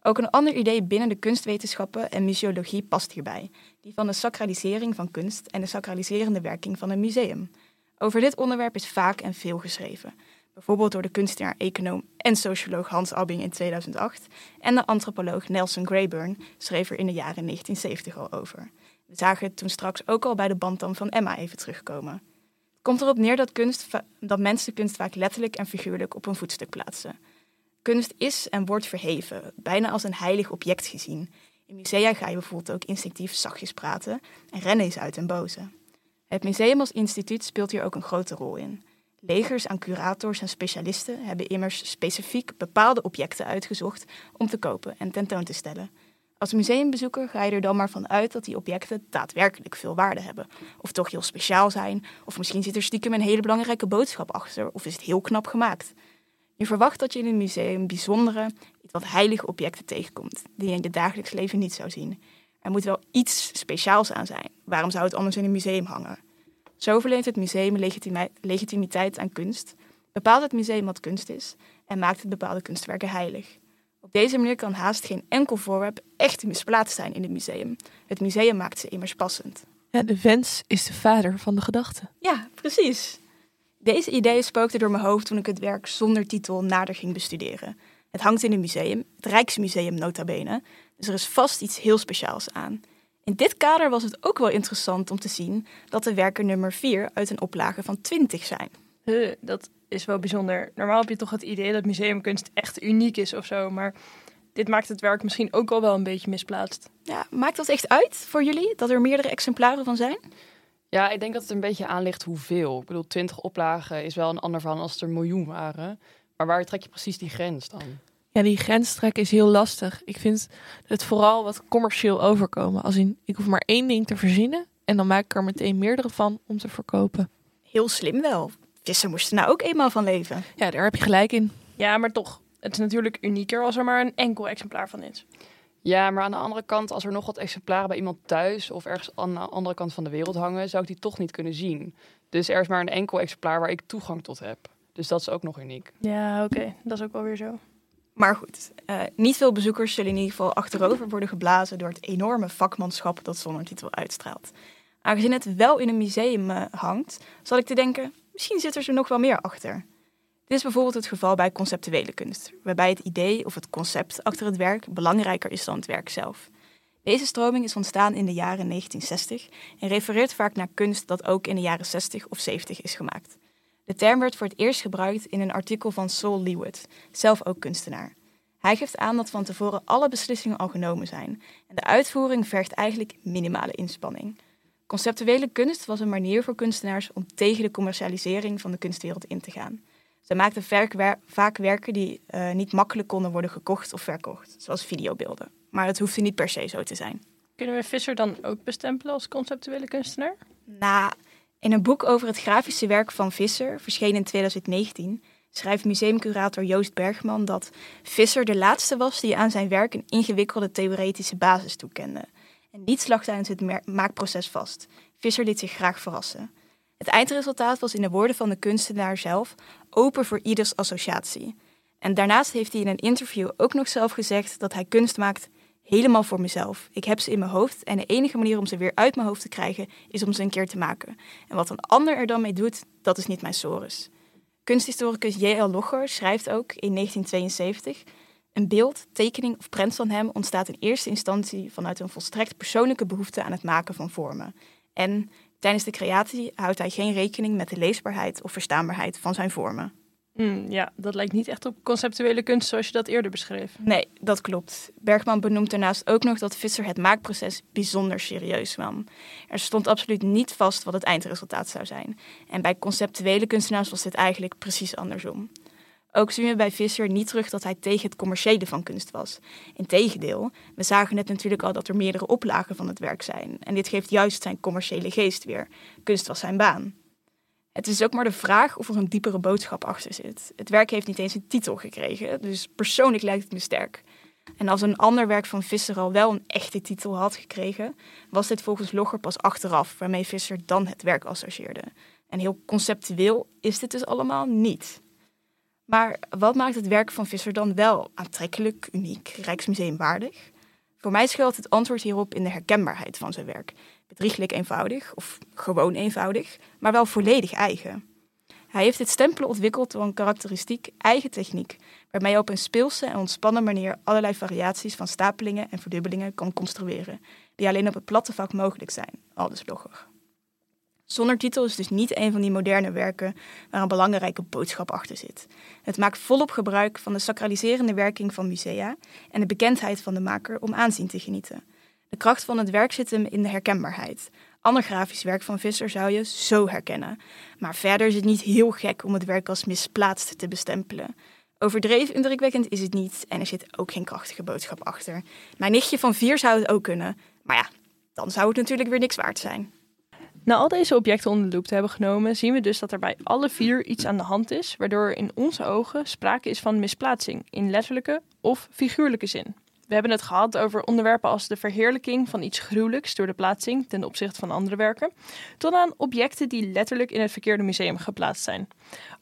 Ook een ander idee binnen de kunstwetenschappen en museologie past hierbij, die van de sacralisering van kunst en de sacraliserende werking van een museum. Over dit onderwerp is vaak en veel geschreven, bijvoorbeeld door de kunstenaar, econoom en socioloog Hans Abbing in 2008 en de antropoloog Nelson Grayburn schreef er in de jaren 1970 al over. We zagen het toen straks ook al bij de bandam van Emma even terugkomen. Het komt erop neer dat, kunst, dat mensen kunst vaak letterlijk en figuurlijk op een voetstuk plaatsen. Kunst is en wordt verheven, bijna als een heilig object gezien. In musea ga je bijvoorbeeld ook instinctief zachtjes praten en rennen is uit en boze. Het museum als instituut speelt hier ook een grote rol in. Legers aan curators en specialisten hebben immers specifiek bepaalde objecten uitgezocht om te kopen en tentoon te stellen. Als museumbezoeker ga je er dan maar van uit dat die objecten daadwerkelijk veel waarde hebben. Of toch heel speciaal zijn, of misschien zit er stiekem een hele belangrijke boodschap achter, of is het heel knap gemaakt. Je verwacht dat je in een museum bijzondere, iets wat heilige objecten tegenkomt, die je in het dagelijks leven niet zou zien. Er moet wel iets speciaals aan zijn. Waarom zou het anders in een museum hangen? Zo verleent het museum legitimiteit aan kunst, bepaalt het museum wat kunst is en maakt het bepaalde kunstwerken heilig. Op deze manier kan haast geen enkel voorwerp echt misplaatst zijn in het museum. Het museum maakt ze immers passend. Ja, de wens is de vader van de gedachte. Ja, precies. Deze ideeën spookten door mijn hoofd toen ik het werk zonder titel nader ging bestuderen. Het hangt in een museum, het Rijksmuseum nota bene, dus er is vast iets heel speciaals aan. In dit kader was het ook wel interessant om te zien dat de werken nummer 4 uit een oplage van 20 zijn. Huh, dat is wel bijzonder. Normaal heb je toch het idee dat museumkunst echt uniek is of zo, maar dit maakt het werk misschien ook al wel een beetje misplaatst. Ja, maakt dat echt uit voor jullie dat er meerdere exemplaren van zijn? Ja, ik denk dat het een beetje aan ligt hoeveel. Ik bedoel, 20 oplagen is wel een ander verhaal als er een miljoen waren. Maar waar trek je precies die grens dan? Ja, die grens trekken is heel lastig. Ik vind het vooral wat commercieel overkomen. Als in, ik hoef maar één ding te verzinnen en dan maak ik er meteen meerdere van om te verkopen. Heel slim wel. Vissen moesten nou ook eenmaal van leven. Ja, daar heb je gelijk in. Ja, maar toch. Het is natuurlijk unieker als er maar een enkel exemplaar van is. Ja, maar aan de andere kant, als er nog wat exemplaren bij iemand thuis of ergens aan de andere kant van de wereld hangen, zou ik die toch niet kunnen zien. Dus er is maar een enkel exemplaar waar ik toegang tot heb. Dus dat is ook nog uniek. Ja, oké. Dat is ook wel weer zo. Maar goed, uh, niet veel bezoekers zullen in ieder geval achterover worden geblazen door het enorme vakmanschap dat zonder titel uitstraalt. Aangezien het wel in een museum uh, hangt, zal ik te denken, misschien zit er zo nog wel meer achter. Dit is bijvoorbeeld het geval bij conceptuele kunst, waarbij het idee of het concept achter het werk belangrijker is dan het werk zelf. Deze stroming is ontstaan in de jaren 1960 en refereert vaak naar kunst dat ook in de jaren 60 of 70 is gemaakt. De term werd voor het eerst gebruikt in een artikel van Saul Leawood, zelf ook kunstenaar. Hij geeft aan dat van tevoren alle beslissingen al genomen zijn en de uitvoering vergt eigenlijk minimale inspanning. Conceptuele kunst was een manier voor kunstenaars om tegen de commercialisering van de kunstwereld in te gaan. Ze maakten vaak werken die uh, niet makkelijk konden worden gekocht of verkocht, zoals videobeelden. Maar dat hoefde niet per se zo te zijn. Kunnen we Visser dan ook bestempelen als conceptuele kunstenaar? Na, in een boek over het grafische werk van Visser, verschenen in 2019, schrijft museumcurator Joost Bergman dat Visser de laatste was die aan zijn werk een ingewikkelde theoretische basis toekende. En niets lag tijdens het maakproces vast. Visser liet zich graag verrassen. Het eindresultaat was in de woorden van de kunstenaar zelf open voor ieders associatie. En daarnaast heeft hij in een interview ook nog zelf gezegd dat hij kunst maakt helemaal voor mezelf. Ik heb ze in mijn hoofd en de enige manier om ze weer uit mijn hoofd te krijgen is om ze een keer te maken. En wat een ander er dan mee doet, dat is niet mijn sores. Kunsthistoricus J.L. Logger schrijft ook in 1972: Een beeld, tekening of prent van hem ontstaat in eerste instantie vanuit een volstrekt persoonlijke behoefte aan het maken van vormen. En tijdens de creatie houdt hij geen rekening met de leesbaarheid of verstaanbaarheid van zijn vormen. Hmm, ja, dat lijkt niet echt op conceptuele kunst zoals je dat eerder beschreef. Nee, dat klopt. Bergman benoemt daarnaast ook nog dat Visser het maakproces bijzonder serieus nam. Er stond absoluut niet vast wat het eindresultaat zou zijn. En bij conceptuele kunstenaars was dit eigenlijk precies andersom. Ook zien we bij Visser niet terug dat hij tegen het commerciële van kunst was. Integendeel, we zagen net natuurlijk al dat er meerdere oplagen van het werk zijn. En dit geeft juist zijn commerciële geest weer. Kunst was zijn baan. Het is ook maar de vraag of er een diepere boodschap achter zit. Het werk heeft niet eens een titel gekregen, dus persoonlijk lijkt het me sterk. En als een ander werk van Visser al wel een echte titel had gekregen, was dit volgens Logger pas achteraf, waarmee Visser dan het werk associeerde. En heel conceptueel is dit dus allemaal niet. Maar wat maakt het werk van Visser dan wel aantrekkelijk, uniek, Rijksmuseumwaardig? Voor mij schuilt het antwoord hierop in de herkenbaarheid van zijn werk bedrieglijk eenvoudig of gewoon eenvoudig, maar wel volledig eigen. Hij heeft dit stempelen ontwikkeld door een karakteristiek eigen techniek, waarmee hij op een speelse en ontspannen manier allerlei variaties van stapelingen en verdubbelingen kan construeren, die alleen op het platte vak mogelijk zijn, aldus blogger. Zonder titel is dus niet een van die moderne werken waar een belangrijke boodschap achter zit. Het maakt volop gebruik van de sacraliserende werking van musea en de bekendheid van de maker om aanzien te genieten. De kracht van het werk zit hem in de herkenbaarheid. Ander grafisch werk van Visser zou je zo herkennen. Maar verder is het niet heel gek om het werk als misplaatst te bestempelen. Overdreven indrukwekkend is het niet en er zit ook geen krachtige boodschap achter. Mijn nichtje van vier zou het ook kunnen, maar ja, dan zou het natuurlijk weer niks waard zijn. Na al deze objecten onder de loep te hebben genomen, zien we dus dat er bij alle vier iets aan de hand is, waardoor er in onze ogen sprake is van misplaatsing in letterlijke of figuurlijke zin. We hebben het gehad over onderwerpen als de verheerlijking van iets gruwelijks door de plaatsing ten opzichte van andere werken, tot aan objecten die letterlijk in het verkeerde museum geplaatst zijn.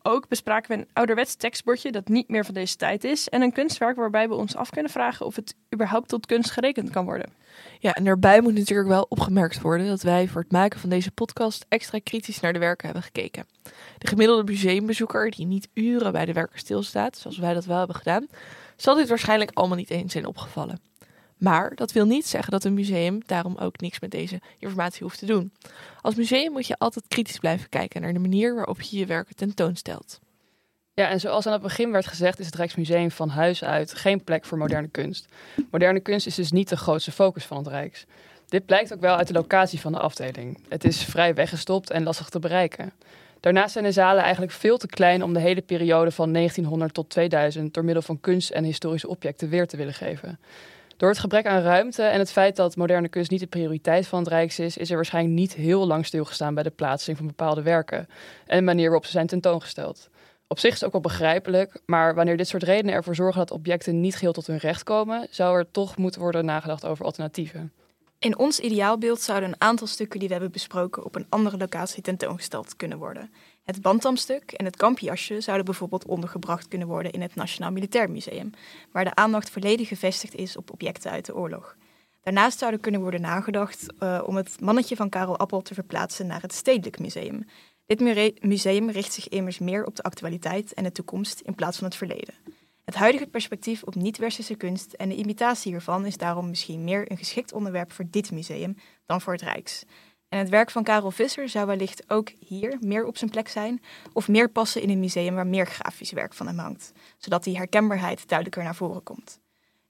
Ook bespraken we een ouderwets tekstbordje dat niet meer van deze tijd is en een kunstwerk waarbij we ons af kunnen vragen of het überhaupt tot kunst gerekend kan worden. Ja, en daarbij moet natuurlijk wel opgemerkt worden dat wij voor het maken van deze podcast extra kritisch naar de werken hebben gekeken. De gemiddelde museumbezoeker die niet uren bij de werken stilstaat, zoals wij dat wel hebben gedaan, zal dit waarschijnlijk allemaal niet eens zijn opgevallen. Maar dat wil niet zeggen dat een museum daarom ook niks met deze informatie hoeft te doen. Als museum moet je altijd kritisch blijven kijken naar de manier waarop je je werken tentoonstelt. Ja, en zoals aan het begin werd gezegd, is het Rijksmuseum van huis uit geen plek voor moderne kunst. Moderne kunst is dus niet de grootste focus van het Rijks. Dit blijkt ook wel uit de locatie van de afdeling. Het is vrij weggestopt en lastig te bereiken. Daarnaast zijn de zalen eigenlijk veel te klein om de hele periode van 1900 tot 2000 door middel van kunst en historische objecten weer te willen geven. Door het gebrek aan ruimte en het feit dat moderne kunst niet de prioriteit van het Rijks is, is er waarschijnlijk niet heel lang stilgestaan bij de plaatsing van bepaalde werken en de manier waarop ze zijn tentoongesteld. Op zich is het ook wel begrijpelijk, maar wanneer dit soort redenen ervoor zorgen dat objecten niet geheel tot hun recht komen, zou er toch moeten worden nagedacht over alternatieven. In ons ideaalbeeld zouden een aantal stukken die we hebben besproken op een andere locatie tentoongesteld kunnen worden. Het Bantamstuk en het kampjasje zouden bijvoorbeeld ondergebracht kunnen worden in het Nationaal Militair Museum, waar de aandacht volledig gevestigd is op objecten uit de oorlog. Daarnaast zou er kunnen worden nagedacht uh, om het mannetje van Karel Appel te verplaatsen naar het Stedelijk Museum. Dit museum richt zich immers meer op de actualiteit en de toekomst in plaats van het verleden. Het huidige perspectief op niet-westerse kunst en de imitatie hiervan is daarom misschien meer een geschikt onderwerp voor dit museum dan voor het Rijks. En het werk van Karel Visser zou wellicht ook hier meer op zijn plek zijn of meer passen in een museum waar meer grafisch werk van hem hangt, zodat die herkenbaarheid duidelijker naar voren komt.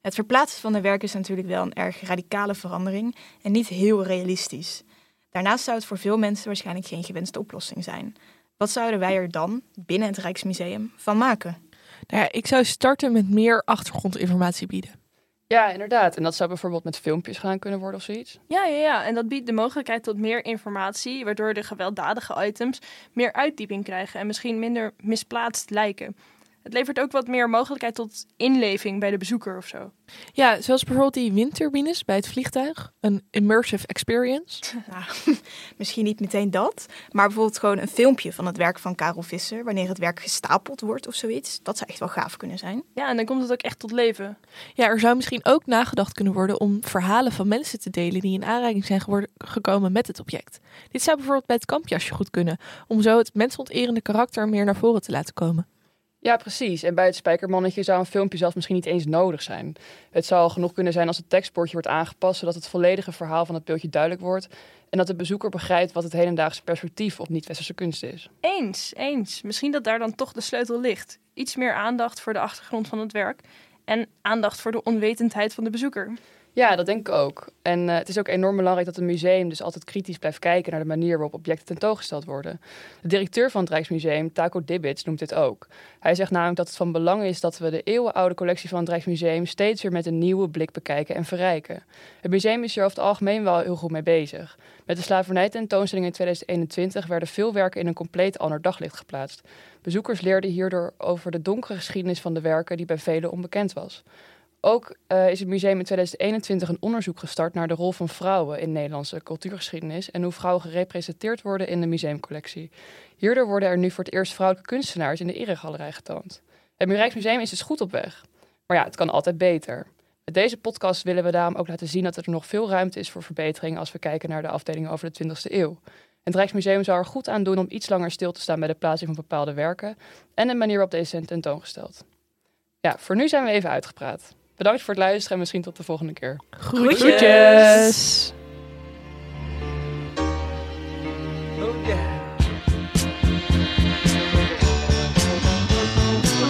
Het verplaatsen van de werken is natuurlijk wel een erg radicale verandering en niet heel realistisch. Daarnaast zou het voor veel mensen waarschijnlijk geen gewenste oplossing zijn. Wat zouden wij er dan, binnen het Rijksmuseum, van maken? Nou ja, ik zou starten met meer achtergrondinformatie bieden. Ja, inderdaad. En dat zou bijvoorbeeld met filmpjes gedaan kunnen worden of zoiets. Ja, ja, ja. En dat biedt de mogelijkheid tot meer informatie, waardoor de gewelddadige items meer uitdieping krijgen en misschien minder misplaatst lijken. Het levert ook wat meer mogelijkheid tot inleving bij de bezoeker of zo. Ja, zoals bijvoorbeeld die windturbines bij het vliegtuig. Een immersive experience. Nou, misschien niet meteen dat, maar bijvoorbeeld gewoon een filmpje van het werk van Karel Visser, wanneer het werk gestapeld wordt of zoiets. Dat zou echt wel gaaf kunnen zijn. Ja, en dan komt het ook echt tot leven. Ja, er zou misschien ook nagedacht kunnen worden om verhalen van mensen te delen die in aanraking zijn geworden, gekomen met het object. Dit zou bijvoorbeeld bij het kampjasje goed kunnen, om zo het mensonterende karakter meer naar voren te laten komen. Ja, precies. En bij het spijkermannetje zou een filmpje zelfs misschien niet eens nodig zijn. Het zou genoeg kunnen zijn als het tekstbordje wordt aangepast, zodat het volledige verhaal van het beeldje duidelijk wordt. En dat de bezoeker begrijpt wat het hedendaagse perspectief op niet-westerse kunst is. Eens, eens. Misschien dat daar dan toch de sleutel ligt. Iets meer aandacht voor de achtergrond van het werk en aandacht voor de onwetendheid van de bezoeker. Ja, dat denk ik ook. En eh, het is ook enorm belangrijk dat een museum dus altijd kritisch blijft kijken naar de manier waarop objecten tentoongesteld worden. De directeur van het Rijksmuseum, Taco Dibbits, noemt dit ook. Hij zegt namelijk dat het van belang is dat we de eeuwenoude collectie van het Rijksmuseum steeds weer met een nieuwe blik bekijken en verrijken. Het museum is hier over het algemeen wel heel goed mee bezig. Met de slavernij-tentoonstelling in 2021 werden veel werken in een compleet ander daglicht geplaatst. Bezoekers leerden hierdoor over de donkere geschiedenis van de werken die bij velen onbekend was. Ook uh, is het museum in 2021 een onderzoek gestart naar de rol van vrouwen in Nederlandse cultuurgeschiedenis en hoe vrouwen gerepresenteerd worden in de museumcollectie. Hierdoor worden er nu voor het eerst vrouwelijke kunstenaars in de eregalerij getoond. Het Rijksmuseum is dus goed op weg. Maar ja, het kan altijd beter. Met deze podcast willen we daarom ook laten zien dat er nog veel ruimte is voor verbetering als we kijken naar de afdelingen over de 20e eeuw. Het Rijksmuseum zou er goed aan doen om iets langer stil te staan bij de plaatsing van bepaalde werken en de manier waarop deze zijn tentoongesteld. Ja, voor nu zijn we even uitgepraat. Bedankt voor het luisteren en misschien tot de volgende keer. Groetjes! Oh yeah.